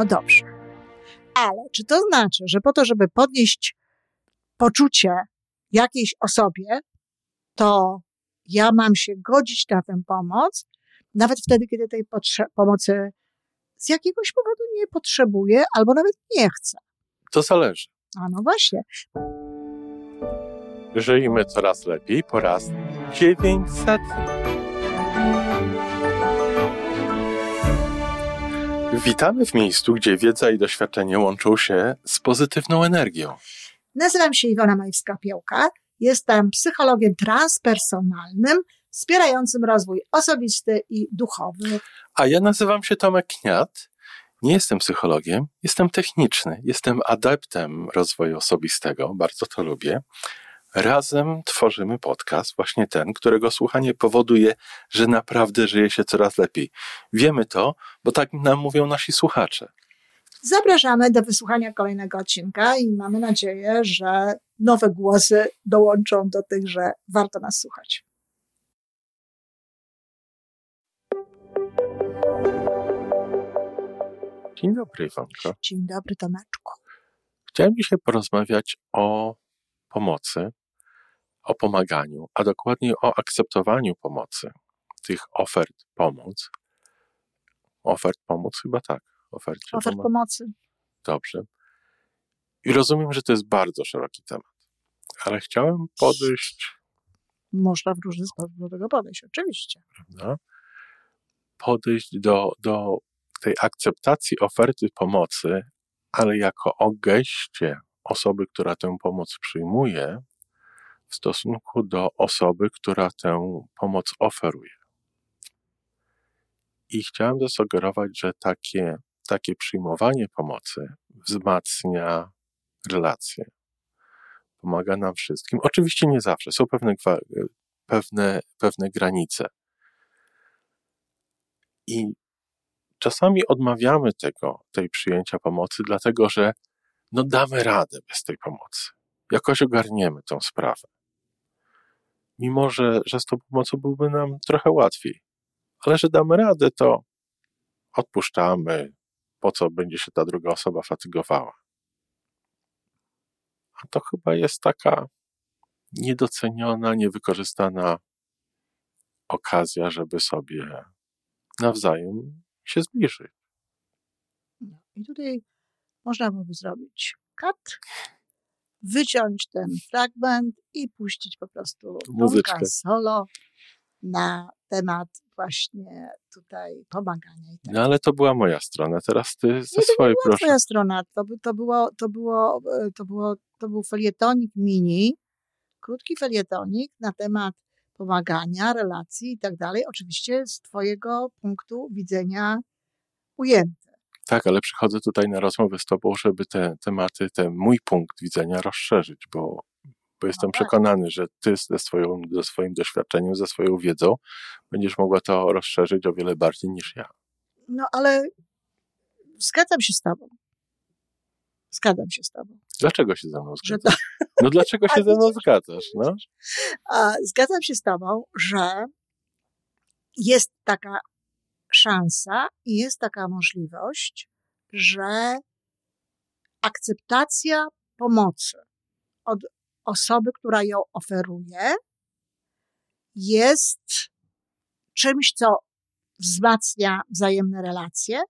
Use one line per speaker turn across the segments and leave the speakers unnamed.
No dobrze. Ale czy to znaczy, że po to, żeby podnieść poczucie jakiejś osobie, to ja mam się godzić na tę pomoc, nawet wtedy, kiedy tej pomocy z jakiegoś powodu nie potrzebuję albo nawet nie chcę.
To zależy.
A no właśnie.
Żyjmy coraz lepiej po raz 900. Witamy w miejscu, gdzie wiedza i doświadczenie łączą się z pozytywną energią.
Nazywam się Iwona Majwska-Piołka. Jestem psychologiem transpersonalnym, wspierającym rozwój osobisty i duchowy.
A ja nazywam się Tomek Kniat. Nie jestem psychologiem, jestem techniczny, jestem adeptem rozwoju osobistego, bardzo to lubię. Razem tworzymy podcast, właśnie ten, którego słuchanie powoduje, że naprawdę żyje się coraz lepiej. Wiemy to, bo tak nam mówią nasi słuchacze.
Zapraszamy do wysłuchania kolejnego odcinka i mamy nadzieję, że nowe głosy dołączą do tych, że warto nas słuchać.
Dzień dobry, Iwonko.
Dzień dobry, Tomeczku.
Chciałem dzisiaj porozmawiać o pomocy, o pomaganiu, a dokładniej o akceptowaniu pomocy, tych ofert pomoc. Ofert pomoc chyba tak.
Ofert, ofert pomocy.
Dobrze. I rozumiem, że to jest bardzo szeroki temat, ale chciałem podejść.
Można w różny sposób do tego podejść, oczywiście. Prawda?
Podejść do, do tej akceptacji oferty pomocy, ale jako o geście osoby, która tę pomoc przyjmuje, w stosunku do osoby, która tę pomoc oferuje. I chciałem zasugerować, że takie, takie przyjmowanie pomocy wzmacnia relacje, pomaga nam wszystkim. Oczywiście nie zawsze, są pewne, pewne, pewne granice. I czasami odmawiamy tego, tej przyjęcia pomocy, dlatego że no damy radę bez tej pomocy. Jakoś ogarniemy tą sprawę mimo że, że z tą pomocą byłby nam trochę łatwiej. Ale że damy radę, to odpuszczamy, po co będzie się ta druga osoba fatygowała. A to chyba jest taka niedoceniona, niewykorzystana okazja, żeby sobie nawzajem się zbliżyć.
No I tutaj można byłoby zrobić cut wyciąć ten fragment i puścić po prostu Muzyczkę. solo na temat właśnie tutaj pomagania. I
tak. No ale to była moja strona, teraz ty ze swojej
proszę. To była strona, to, to, było, to, było, e, to, było, to był felietonik mini, krótki felietonik na temat pomagania, relacji i tak dalej, oczywiście z twojego punktu widzenia ujęty.
Tak, ale przychodzę tutaj na rozmowę z Tobą, żeby te tematy, ten mój punkt widzenia rozszerzyć, bo, bo jestem no tak. przekonany, że Ty ze, swoją, ze swoim doświadczeniem, ze swoją wiedzą będziesz mogła to rozszerzyć o wiele bardziej niż ja.
No ale zgadzam się z Tobą. Zgadzam się z Tobą.
Dlaczego się ze mną zgadzasz? To... No dlaczego się ze mną zgadzasz? No?
Zgadzam się z Tobą, że jest taka szansa i jest taka możliwość, że akceptacja pomocy od osoby, która ją oferuje, jest czymś, co wzmacnia wzajemne relacje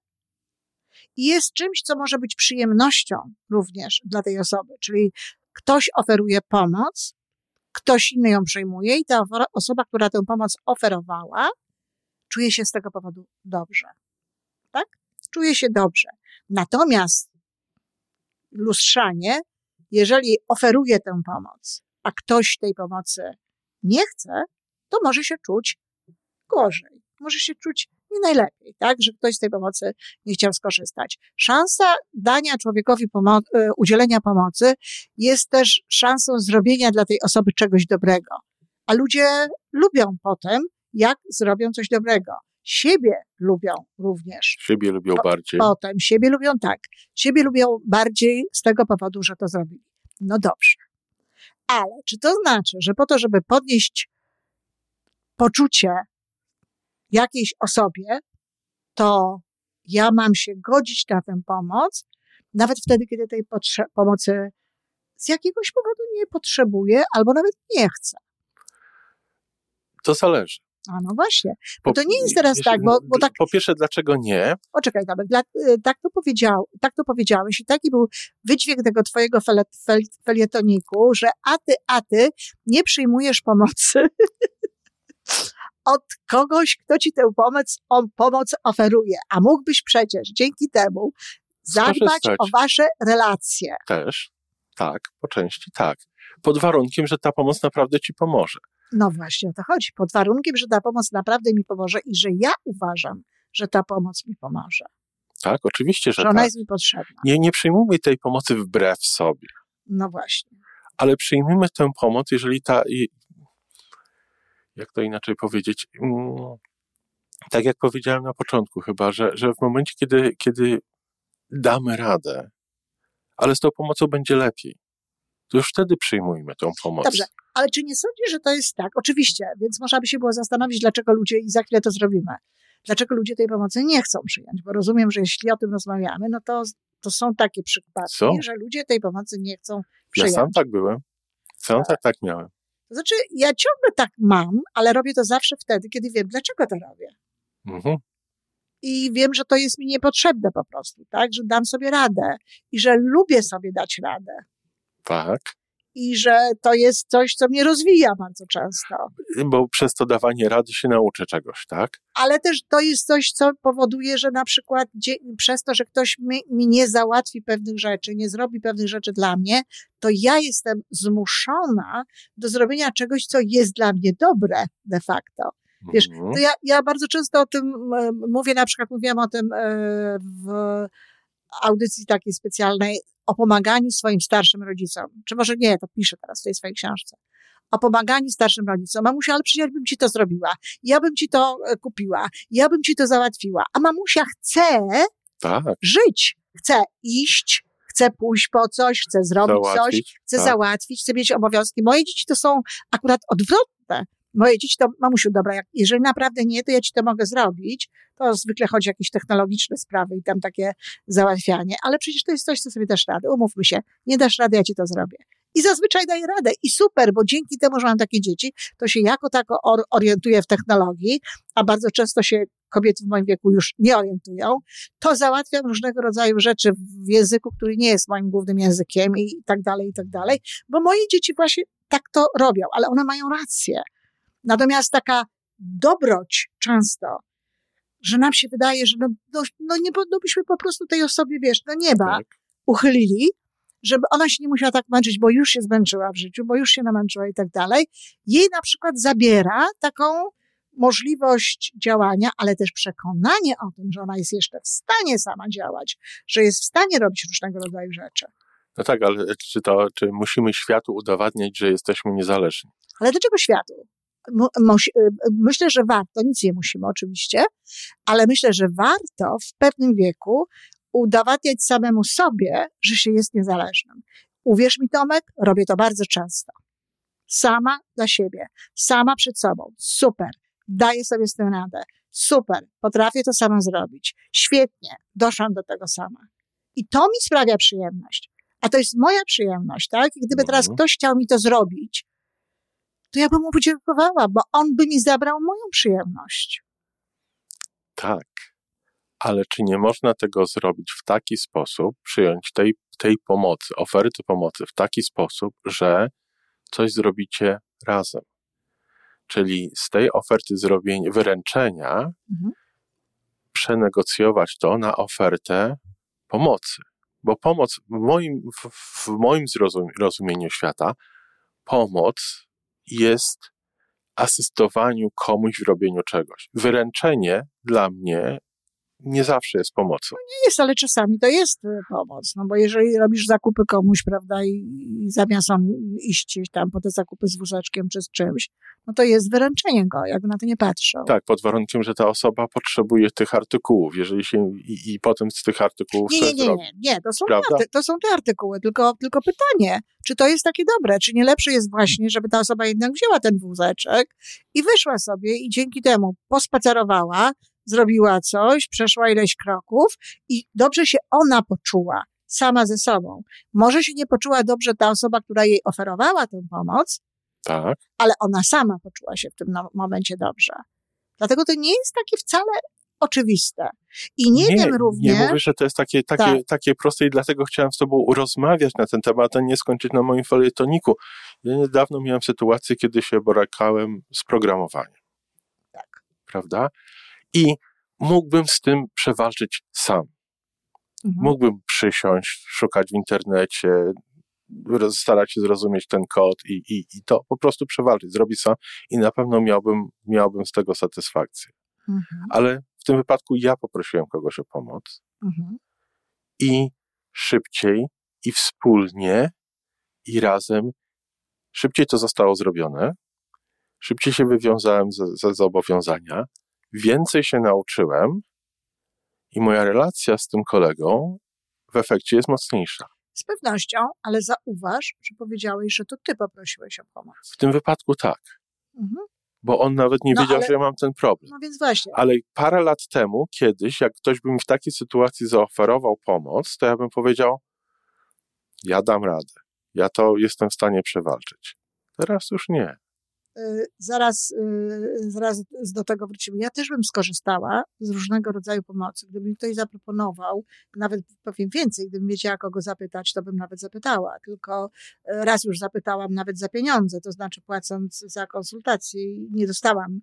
i jest czymś, co może być przyjemnością również dla tej osoby. Czyli ktoś oferuje pomoc, ktoś inny ją przyjmuje i ta osoba, która tę pomoc oferowała, czuje się z tego powodu dobrze. Tak? Czuje się dobrze. Natomiast lustrzanie, jeżeli oferuje tę pomoc, a ktoś tej pomocy nie chce, to może się czuć gorzej. Może się czuć nie najlepiej, tak? Że ktoś z tej pomocy nie chciał skorzystać. Szansa dania człowiekowi pomo- e, udzielenia pomocy jest też szansą zrobienia dla tej osoby czegoś dobrego. A ludzie lubią potem jak zrobią coś dobrego. Siebie lubią również.
Siebie lubią bardziej.
Potem siebie lubią tak. Siebie lubią bardziej z tego powodu, że to zrobili. No dobrze. Ale czy to znaczy, że po to, żeby podnieść poczucie jakiejś osobie, to Ja mam się godzić na tę pomoc, nawet wtedy, kiedy tej pomocy z jakiegoś powodu nie potrzebuję albo nawet nie chcę.
To zależy.
A no właśnie. Bo to nie jest teraz tak, bo, bo tak.
Po pierwsze, dlaczego nie?
Poczekaj, Tomek, dla, y, tak, to powiedział, tak to powiedziałeś i taki był wydźwięk tego twojego fel, fel, felietoniku, że a ty, a ty nie przyjmujesz pomocy od kogoś, kto ci tę pomoc, on, pomoc oferuje, a mógłbyś przecież dzięki temu zadbać o wasze relacje.
Też, tak, po części tak. Pod warunkiem, że ta pomoc naprawdę ci pomoże.
No właśnie o to chodzi. Pod warunkiem, że ta pomoc naprawdę mi pomoże i że ja uważam, że ta pomoc mi pomoże.
Tak, oczywiście, że,
że ona
tak.
jest mi potrzebna.
Nie, nie przyjmujmy tej pomocy wbrew sobie.
No właśnie.
Ale przyjmijmy tę pomoc, jeżeli ta, jak to inaczej powiedzieć, mm, tak jak powiedziałem na początku chyba, że, że w momencie, kiedy, kiedy damy radę, ale z tą pomocą będzie lepiej, to już wtedy przyjmujmy tą pomoc.
Dobrze, ale czy nie sądzisz, że to jest tak? Oczywiście, więc można by się było zastanowić, dlaczego ludzie, i za chwilę to zrobimy, dlaczego ludzie tej pomocy nie chcą przyjąć, bo rozumiem, że jeśli o tym rozmawiamy, no to, to są takie przypadki, Co? że ludzie tej pomocy nie chcą przyjąć.
Ja sam tak byłem. Sam tak, tak miałem.
To znaczy, ja ciągle tak mam, ale robię to zawsze wtedy, kiedy wiem, dlaczego to robię. Mhm. I wiem, że to jest mi niepotrzebne po prostu, tak? Że dam sobie radę i że lubię sobie dać radę.
Tak
i że to jest coś, co mnie rozwija bardzo często.
Bo przez to dawanie rady się nauczę czegoś, tak?
Ale też to jest coś, co powoduje, że na przykład przez to, że ktoś mi, mi nie załatwi pewnych rzeczy, nie zrobi pewnych rzeczy dla mnie, to ja jestem zmuszona do zrobienia czegoś, co jest dla mnie dobre de facto. Wiesz, mhm. to ja, ja bardzo często o tym mówię, na przykład mówiłam o tym e, w audycji takiej specjalnej o pomaganiu swoim starszym rodzicom. Czy może nie, to piszę teraz w tej swojej książce. O pomaganiu starszym rodzicom. Mamusia, ale przecież bym ci to zrobiła. Ja bym ci to e, kupiła. Ja bym ci to załatwiła. A mamusia chce tak. żyć. Chce iść, chce pójść po coś, chce zrobić załatwić, coś, chce tak. załatwić, chce mieć obowiązki. Moje dzieci to są akurat odwrotne. Moje dzieci to, mamusiu, dobra, jak, jeżeli naprawdę nie, to ja ci to mogę zrobić. To zwykle chodzi o jakieś technologiczne sprawy i tam takie załatwianie, ale przecież to jest coś, co sobie dasz radę. Umówmy się, nie dasz rady, ja ci to zrobię. I zazwyczaj daję radę. I super, bo dzięki temu, że mam takie dzieci, to się jako tako or orientuję w technologii, a bardzo często się kobiety w moim wieku już nie orientują, to załatwiam różnego rodzaju rzeczy w języku, który nie jest moim głównym językiem i tak dalej, i tak dalej, bo moje dzieci właśnie tak to robią, ale one mają rację. Natomiast taka dobroć często, że nam się wydaje, że no, no, no nie no byśmy po prostu tej osobie, wiesz, no nieba tak. uchylili, żeby ona się nie musiała tak męczyć, bo już się zmęczyła w życiu, bo już się namęczyła i tak dalej. Jej na przykład zabiera taką możliwość działania, ale też przekonanie o tym, że ona jest jeszcze w stanie sama działać, że jest w stanie robić różnego rodzaju rzeczy.
No tak, ale czy to, czy musimy światu udowadniać, że jesteśmy niezależni?
Ale dlaczego światu? Y, myślę, że warto, nic nie musimy oczywiście, ale myślę, że warto w pewnym wieku udowadniać samemu sobie, że się jest niezależnym. Uwierz mi, Tomek, robię to bardzo często. Sama dla siebie, sama przed sobą. Super. Daję sobie z tym radę. Super. Potrafię to sama zrobić. Świetnie. Doszłam do tego sama. I to mi sprawia przyjemność. A to jest moja przyjemność, tak? I gdyby teraz mhm. ktoś chciał mi to zrobić, to ja bym mu podziękowała, bo on by mi zabrał moją przyjemność.
Tak, ale czy nie można tego zrobić w taki sposób, przyjąć tej, tej pomocy, oferty pomocy w taki sposób, że coś zrobicie razem? Czyli z tej oferty zrobienia, wyręczenia, mhm. przenegocjować to na ofertę pomocy. Bo pomoc w moim, w, w moim zrozumieniu świata, pomoc jest asystowaniu komuś w robieniu czegoś. Wyręczenie dla mnie nie zawsze jest pomocą. No
nie jest, ale czasami to jest e, pomoc, no bo jeżeli robisz zakupy komuś, prawda, i, i zamiast on iść tam po te zakupy z wózeczkiem czy z czymś, no to jest wyręczenie go, jakby na to nie patrzą.
Tak, pod warunkiem, że ta osoba potrzebuje tych artykułów, jeżeli się i, i potem z tych artykułów
nie, nie, nie, nie, nie, to są, te, to są te artykuły, tylko, tylko pytanie, czy to jest takie dobre, czy nie lepsze jest właśnie, żeby ta osoba jednak wzięła ten wózeczek i wyszła sobie i dzięki temu pospacerowała, zrobiła coś, przeszła ileś kroków i dobrze się ona poczuła sama ze sobą. Może się nie poczuła dobrze ta osoba, która jej oferowała tę pomoc,
Tak.
ale ona sama poczuła się w tym no- momencie dobrze. Dlatego to nie jest takie wcale oczywiste. I nie, wiem również.
Nie mówię, że to jest takie, takie,
Tak.
takie proste i dlatego chciałem z tobą rozmawiać na ten temat, a nie skończyć na moim felietoniku. Ja niedawno miałem sytuację, kiedy się borykałem z programowaniem.
Tak.
Prawda? I mógłbym z tym przewalczyć sam.
Mhm.
Mógłbym przysiąść, szukać w internecie, starać się zrozumieć ten kod i, i, i to po prostu przewalczyć, zrobić sam i na pewno miałbym, miałbym z tego satysfakcję.
Mhm.
Ale w tym wypadku ja poprosiłem kogoś o pomoc
Mhm.
i szybciej, i wspólnie, i razem, szybciej to zostało zrobione, szybciej się wywiązałem ze, ze zobowiązania, więcej się nauczyłem i moja relacja z tym kolegą w efekcie jest mocniejsza.
Z pewnością, ale zauważ, że powiedziałeś, że to ty poprosiłeś o pomoc.
W tym wypadku tak,
Mhm.
bo on nawet nie
No,
wiedział,
ale-
że ja mam ten problem.
No więc właśnie.
Ale parę lat temu, kiedyś, jak ktoś by mi w takiej sytuacji zaoferował pomoc, to ja bym powiedział: Ja dam radę. Ja to jestem w stanie przewalczyć. Teraz już nie.
Zaraz, y, zaraz do tego wrócimy. Ja też bym skorzystała z różnego rodzaju pomocy. Gdyby mi ktoś zaproponował, nawet powiem więcej, gdybym wiedziała, kogo zapytać, to bym nawet zapytała. Tylko y, raz już zapytałam nawet za pieniądze, to znaczy płacąc za konsultację i nie dostałam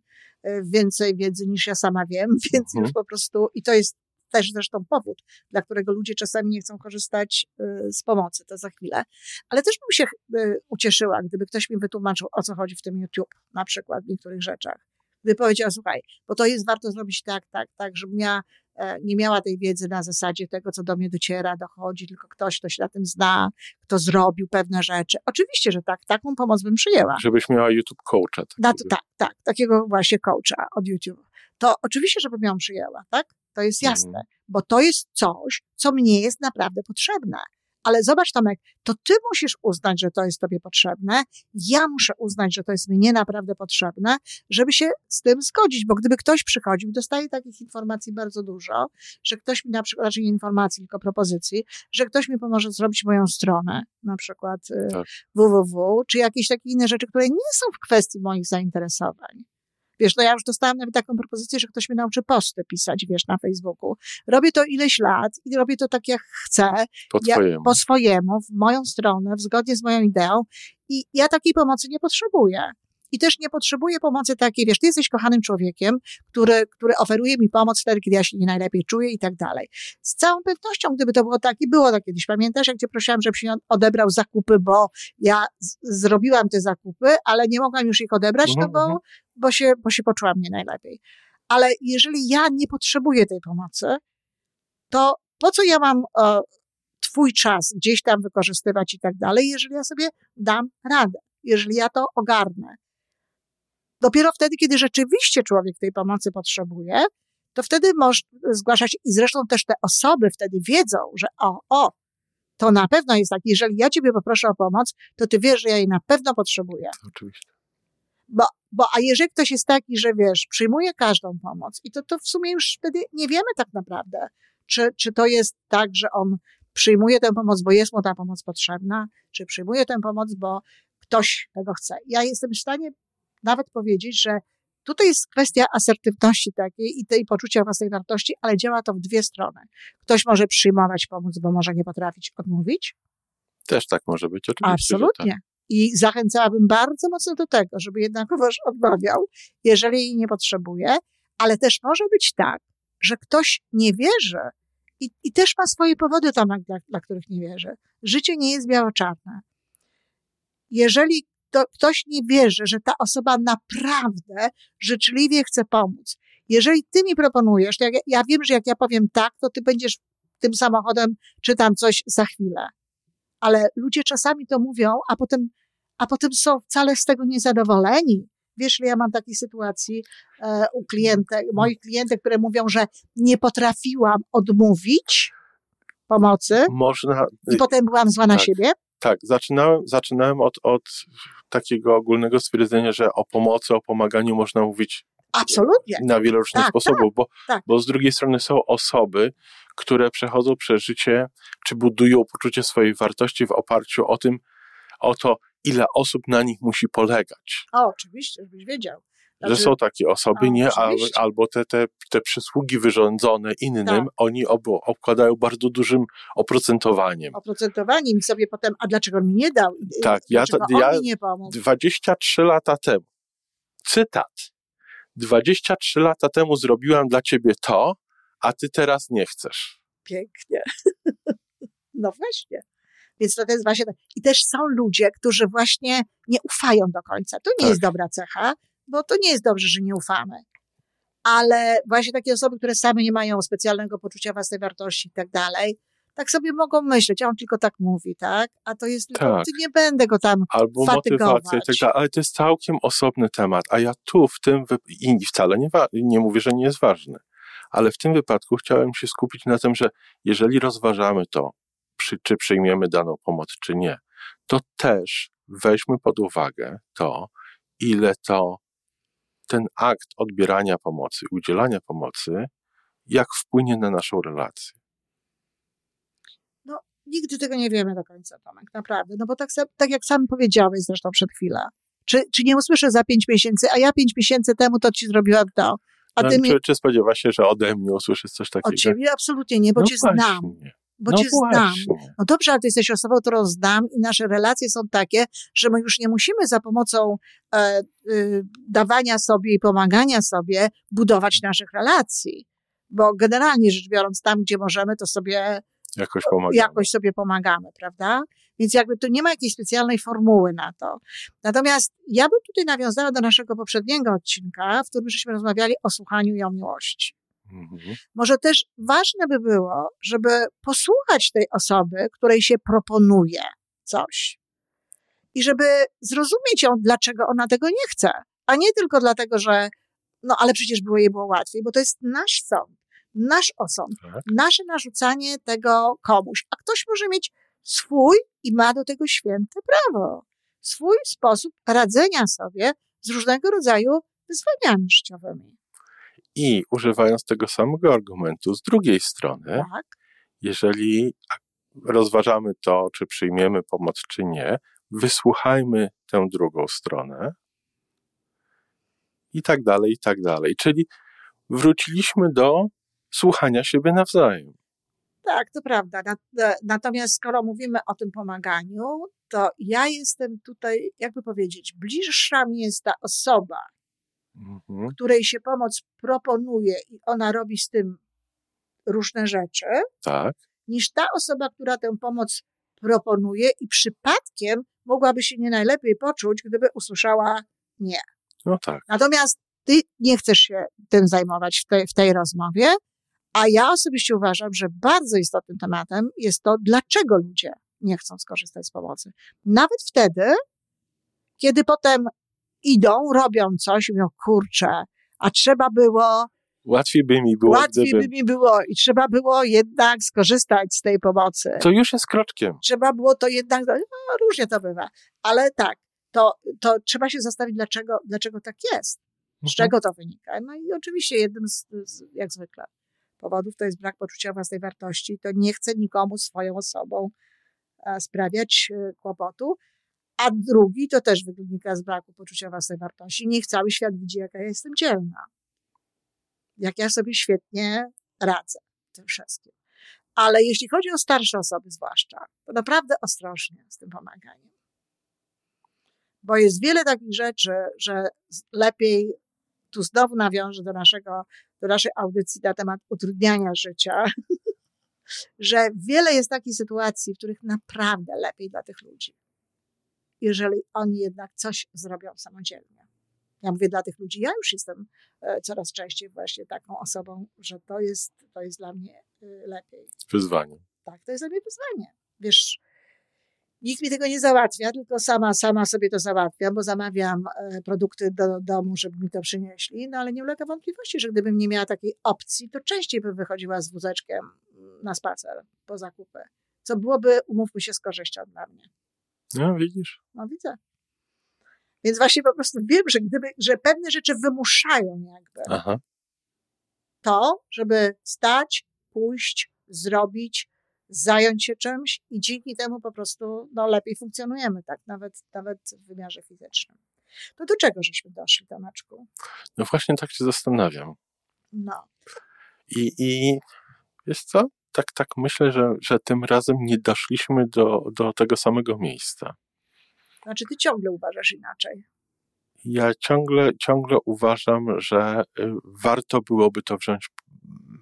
y, więcej wiedzy niż ja sama wiem, więc
Mhm.
już po prostu, i to jest też zresztą powód, dla którego ludzie czasami nie chcą korzystać y, z pomocy, to za chwilę. Ale też bym się y, ucieszyła, gdyby ktoś mi wytłumaczył, o co chodzi w tym YouTube, na przykład w niektórych rzeczach. Gdyby powiedział, słuchaj, bo to jest warto zrobić tak, tak, tak, żebym ja e, nie miała tej wiedzy na zasadzie tego, co do mnie dociera, dochodzi, tylko ktoś, kto się na tym zna, kto zrobił pewne rzeczy. Oczywiście, że tak, taką pomoc bym przyjęła.
Żebyś miała YouTube coacha. Takiego.
tak, tak, takiego właśnie coacha od YouTube. To oczywiście, żebym ją przyjęła, tak? To jest
Mhm.
jasne, bo to jest coś, co mnie jest naprawdę potrzebne. Ale zobacz, Tomek, to ty musisz uznać, że to jest tobie potrzebne. Ja muszę uznać, że to jest mnie naprawdę potrzebne, żeby się z tym zgodzić, bo gdyby ktoś przychodził, dostaje takich informacji bardzo dużo, że ktoś mi na przykład, raczej nie informacji, tylko propozycji, że ktoś mi pomoże zrobić moją stronę, na przykład y,
Tak.
www, czy jakieś takie inne rzeczy, które nie są w kwestii moich zainteresowań. Wiesz, no ja już dostałam nawet taką propozycję, że ktoś mnie nauczy posty pisać, wiesz, na Facebooku. Robię to ileś lat i robię to tak jak chcę,
Po
ja-
twojemu.
po swojemu, w moją stronę, w zgodzie z moją ideą i ja takiej pomocy nie potrzebuję. I też nie potrzebuję pomocy takiej, wiesz, ty jesteś kochanym człowiekiem, który, który oferuje mi pomoc wtedy, kiedy ja się nie najlepiej czuję i tak dalej. Z całą pewnością, gdyby to było tak i było tak kiedyś, pamiętasz, jak cię prosiłam, żebyś mi odebrał zakupy, bo ja zrobiłam te zakupy, ale nie mogłam już ich odebrać, no bo,
mhm.
bo, się, bo się poczułam nie najlepiej. Ale jeżeli ja nie potrzebuję tej pomocy, to po co ja mam e, twój czas gdzieś tam wykorzystywać i tak dalej, jeżeli ja sobie dam radę, jeżeli ja to ogarnę. Dopiero wtedy, kiedy rzeczywiście człowiek tej pomocy potrzebuje, to wtedy możesz zgłaszać i zresztą też te osoby wtedy wiedzą, że o, o, to na pewno jest tak, jeżeli ja ciebie poproszę o pomoc, to ty wiesz, że ja jej na pewno potrzebuję.
Oczywiście.
Bo, bo a jeżeli ktoś jest taki, że wiesz, przyjmuje każdą pomoc i to, to w sumie już wtedy nie wiemy tak naprawdę, czy, czy to jest tak, że on przyjmuje tę pomoc, bo jest mu ta pomoc potrzebna, czy przyjmuje tę pomoc, bo ktoś tego chce. Ja jestem w stanie nawet powiedzieć, że tutaj jest kwestia asertywności takiej i tej poczucia własnej wartości, ale działa to w dwie strony. Ktoś może przyjmować pomoc, bo może nie potrafić odmówić,
Też tak może być, oczywiście. że
Absolutnie. I zachęcałabym bardzo mocno do tego, żeby jednakowoż odmawiał, jeżeli jej nie potrzebuje, ale też może być tak, że ktoś nie wierzy i, i też ma swoje powody, Tomek, dla, dla których nie wierzy. Życie nie jest biało-czarne. Jeżeli to, ktoś nie wierzy, że ta osoba naprawdę życzliwie chce pomóc, jeżeli ty mi proponujesz, jak, ja wiem, że jak ja powiem tak, to ty będziesz tym samochodem czy tam coś za chwilę ale ludzie czasami to mówią, a potem, a potem są wcale z tego niezadowoleni. Wiesz, ja mam takiej sytuacji e, u klientek, moich klientek, które mówią, że nie potrafiłam odmówić pomocy.
Można,
i potem byłam zła na
tak.
siebie.
tak, zaczynałem, zaczynałem od, od takiego ogólnego stwierdzenia, że o pomocy, o pomaganiu można mówić
Absolutnie.
Na wiele różnych
Tak,
sposobów, bo,
tak.
bo z drugiej strony są osoby, które przechodzą przez życie, czy budują poczucie swojej wartości w oparciu o tym, o to, ile osób na nich musi polegać.
O, oczywiście, żebyś wiedział.
Że
Znaczy,
są takie osoby, nie, albo te, te, te przysługi wyrządzone innym,
Tak.
oni ob, obkładają bardzo dużym oprocentowaniem.
oprocentowanie mi sobie potem, a dlaczego mi nie dał?
Tak, ja
dlaczego
ja-
on mi nie pomógł?
23 lata temu, cytat, 23 lata temu zrobiłam dla ciebie to, a ty teraz nie chcesz.
Pięknie. No właśnie. Więc to jest właśnie tak. I też są ludzie, którzy właśnie nie ufają do końca. To nie
Tak.
jest dobra cecha, bo to nie jest dobrze, że nie ufamy. Ale właśnie takie osoby, które same nie mają specjalnego poczucia własnej wartości i tak dalej, tak sobie mogą myśleć, a on tylko tak mówi, tak? A to jest tylko,
Tak.
nie będę go tam
Albo
Fatygować.
motywacja, i tak dalej, ale to jest całkiem osobny temat, a ja tu w tym, i wcale nie, wa- nie mówię, że nie jest ważny, ale w tym wypadku chciałem się skupić na tym, że jeżeli rozważamy to, przy, czy przyjmiemy daną pomoc, czy nie, to też weźmy pod uwagę to, ile to ten akt odbierania pomocy, udzielania pomocy, jak wpłynie na naszą relację.
Nigdy tego nie wiemy do końca, Tomek, naprawdę. No bo tak, tak jak sam powiedziałeś zresztą przed chwilą. Czy, czy nie usłyszę za pięć miesięcy, a ja pięć miesięcy temu to ci zrobiłam to, a
No,
ty mi
czy, czy spodziewa się, że ode mnie usłyszysz coś takiego?
od ciebie absolutnie nie, bo
no
cię znam. Bo
no
cię znam.
właśnie.
No dobrze, ale ty jesteś osobą, którą znam i nasze relacje są takie, że my już nie musimy za pomocą e, y, dawania sobie i pomagania sobie budować naszych relacji. Bo generalnie rzecz biorąc, tam gdzie możemy, to sobie
Jakoś pomagamy.
jakoś sobie pomagamy, prawda? Więc jakby tu nie ma jakiejś specjalnej formuły na to. Natomiast ja bym tutaj nawiązała do naszego poprzedniego odcinka, w którym żeśmy rozmawiali o słuchaniu i o miłości.
Mhm.
Może też ważne by było, żeby posłuchać tej osoby, której się proponuje coś. I żeby zrozumieć ją, dlaczego ona tego nie chce. A nie tylko dlatego, że no ale przecież było jej było łatwiej, bo to jest nasz sąd, nasz osąd,
Tak.
nasze narzucanie tego komuś. A ktoś może mieć swój i ma do tego święte prawo. Swój sposób radzenia sobie z różnego rodzaju wyzwaniami życiowymi.
I używając tego samego argumentu z drugiej strony,
Tak?
jeżeli rozważamy to, czy przyjmiemy pomoc, czy nie, wysłuchajmy tę drugą stronę i tak dalej, i tak dalej. Czyli wróciliśmy do słuchania siebie nawzajem.
Tak, to prawda. Na- Natomiast skoro mówimy o tym pomaganiu, to ja jestem tutaj, jakby powiedzieć, bliższa mi jest ta osoba,
Mhm.
której się pomoc proponuje i ona robi z tym różne rzeczy,
Tak,
niż ta osoba, która tę pomoc proponuje i przypadkiem mogłaby się nie najlepiej poczuć, gdyby usłyszała nie.
no tak.
Natomiast ty nie chcesz się tym zajmować w tej, w tej rozmowie, a ja osobiście uważam, że bardzo istotnym tematem jest to, dlaczego ludzie nie chcą skorzystać z pomocy. Nawet wtedy, kiedy potem idą, robią coś mówią, kurczę, a trzeba było,
Łatwiej by mi było,
łatwiej
gdyby...
by mi było i trzeba było jednak skorzystać z tej pomocy.
To już jest kroczkiem.
Trzeba było to jednak, no, różnie to bywa, ale tak, to, to trzeba się zastanowić, dlaczego, dlaczego tak jest. Z
Mhm.
czego to wynika? No i oczywiście jednym z, z, jak zwykle, powodów to jest brak poczucia własnej wartości. To nie chce nikomu swoją osobą e, sprawiać e, kłopotu. A drugi to też wynika z braku poczucia własnej wartości. Niech cały świat widzi, jaka ja jestem dzielna. Jak ja sobie świetnie radzę tym wszystkim. Ale jeśli chodzi o starsze osoby zwłaszcza, to naprawdę ostrożnie z tym pomaganiem. Bo jest wiele takich rzeczy, że lepiej tu znowu nawiążę do naszego, do naszej audycji na temat utrudniania życia, że wiele jest takich sytuacji, w których naprawdę lepiej dla tych ludzi, jeżeli oni jednak coś zrobią samodzielnie. Ja mówię dla tych ludzi, ja już jestem e, coraz częściej właśnie taką osobą, że to jest, to jest dla mnie e, lepiej.
Wyzwanie.
Tak, to jest dla mnie wyzwanie. Wiesz, nikt mi tego nie załatwia, tylko sama, sama sobie to załatwiam, bo zamawiam e, produkty do domu, żeby mi to przynieśli, no ale nie ulega wątpliwości, że gdybym nie miała takiej opcji, to częściej bym wychodziła z wózeczkiem mm, na spacer po zakupy. Co byłoby, umówmy się, z korzyścią dla mnie.
No widzisz?
No widzę. Więc właśnie po prostu wiem, że gdyby, że pewne rzeczy wymuszają jakby
Aha.
to, żeby stać, pójść, zrobić, zająć się czymś i dzięki temu po prostu no, lepiej funkcjonujemy, tak, nawet, nawet w wymiarze fizycznym. To do czego żeśmy doszli, Tomeczku?
No właśnie tak się zastanawiam.
No,
I, i wiesz co? Tak, tak myślę, że, że tym razem nie doszliśmy do, do tego samego miejsca.
znaczy ty ciągle uważasz inaczej.
Ja ciągle, ciągle uważam, że y, warto byłoby to wziąć,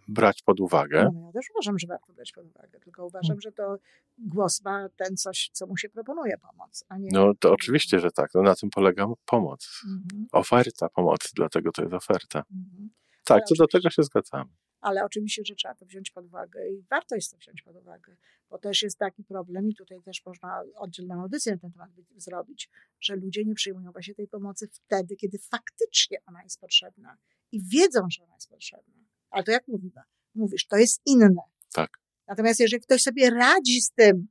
brać pod uwagę.
No, ja też uważam, że warto brać pod uwagę, tylko uważam, że to głos ma ten coś, co mu się proponuje pomoc, a nie...
No to oczywiście, że tak. No, na tym polega pomoc.
Mhm,
Oferta pomocy, dlatego to jest oferta.
mhm.
Tak,
Ale
co do tego się zgadzamy.
ale oczywiście, że trzeba to wziąć pod uwagę i warto jest to wziąć pod uwagę, bo też jest taki problem i tutaj też można oddzielną audycję na ten temat zrobić, że ludzie nie przyjmują właśnie tej pomocy wtedy, kiedy faktycznie ona jest potrzebna i wiedzą, że ona jest potrzebna. Ale to jak mówimy? Mówisz, to jest inne.
Tak.
Natomiast jeżeli ktoś sobie radzi z tym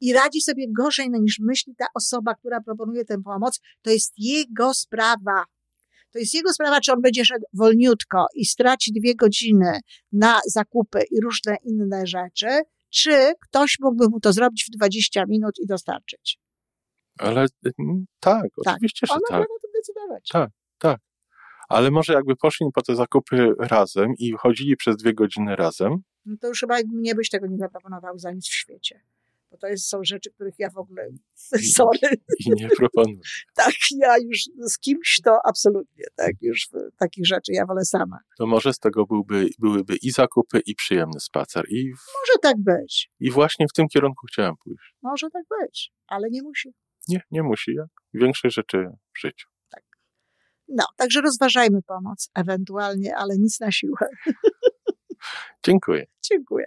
i radzi sobie gorzej niż myśli ta osoba, która proponuje tę pomoc, to jest jego sprawa. To jest jego sprawa, czy on będzie szedł wolniutko i straci dwie godziny na zakupy i różne inne rzeczy, czy ktoś mógłby mu to zrobić w 20 minut i dostarczyć.
Ale mm, tak,
Tak.
oczywiście, że
On
tak.
może o tym decydować.
Tak. Ale może jakby poszli po te zakupy razem i chodzili przez dwie godziny razem,
No to już chyba mnie byś tego nie zaproponował za nic w świecie. Bo to jest, są rzeczy, których ja w ogóle, sorry,
i nie proponują.
tak, ja już z kimś to absolutnie, tak, już takich rzeczy ja wolę sama.
To może z tego byłby, byłyby i zakupy, i przyjemny spacer. I, w,
Może tak być,
I właśnie w tym kierunku chciałem pójść.
może tak być, ale nie musi.
Nie, nie musi, jak większej rzeczy w życiu.
No, także rozważajmy pomoc ewentualnie, ale nic na siłę.
Dziękuję.
Dziękuję.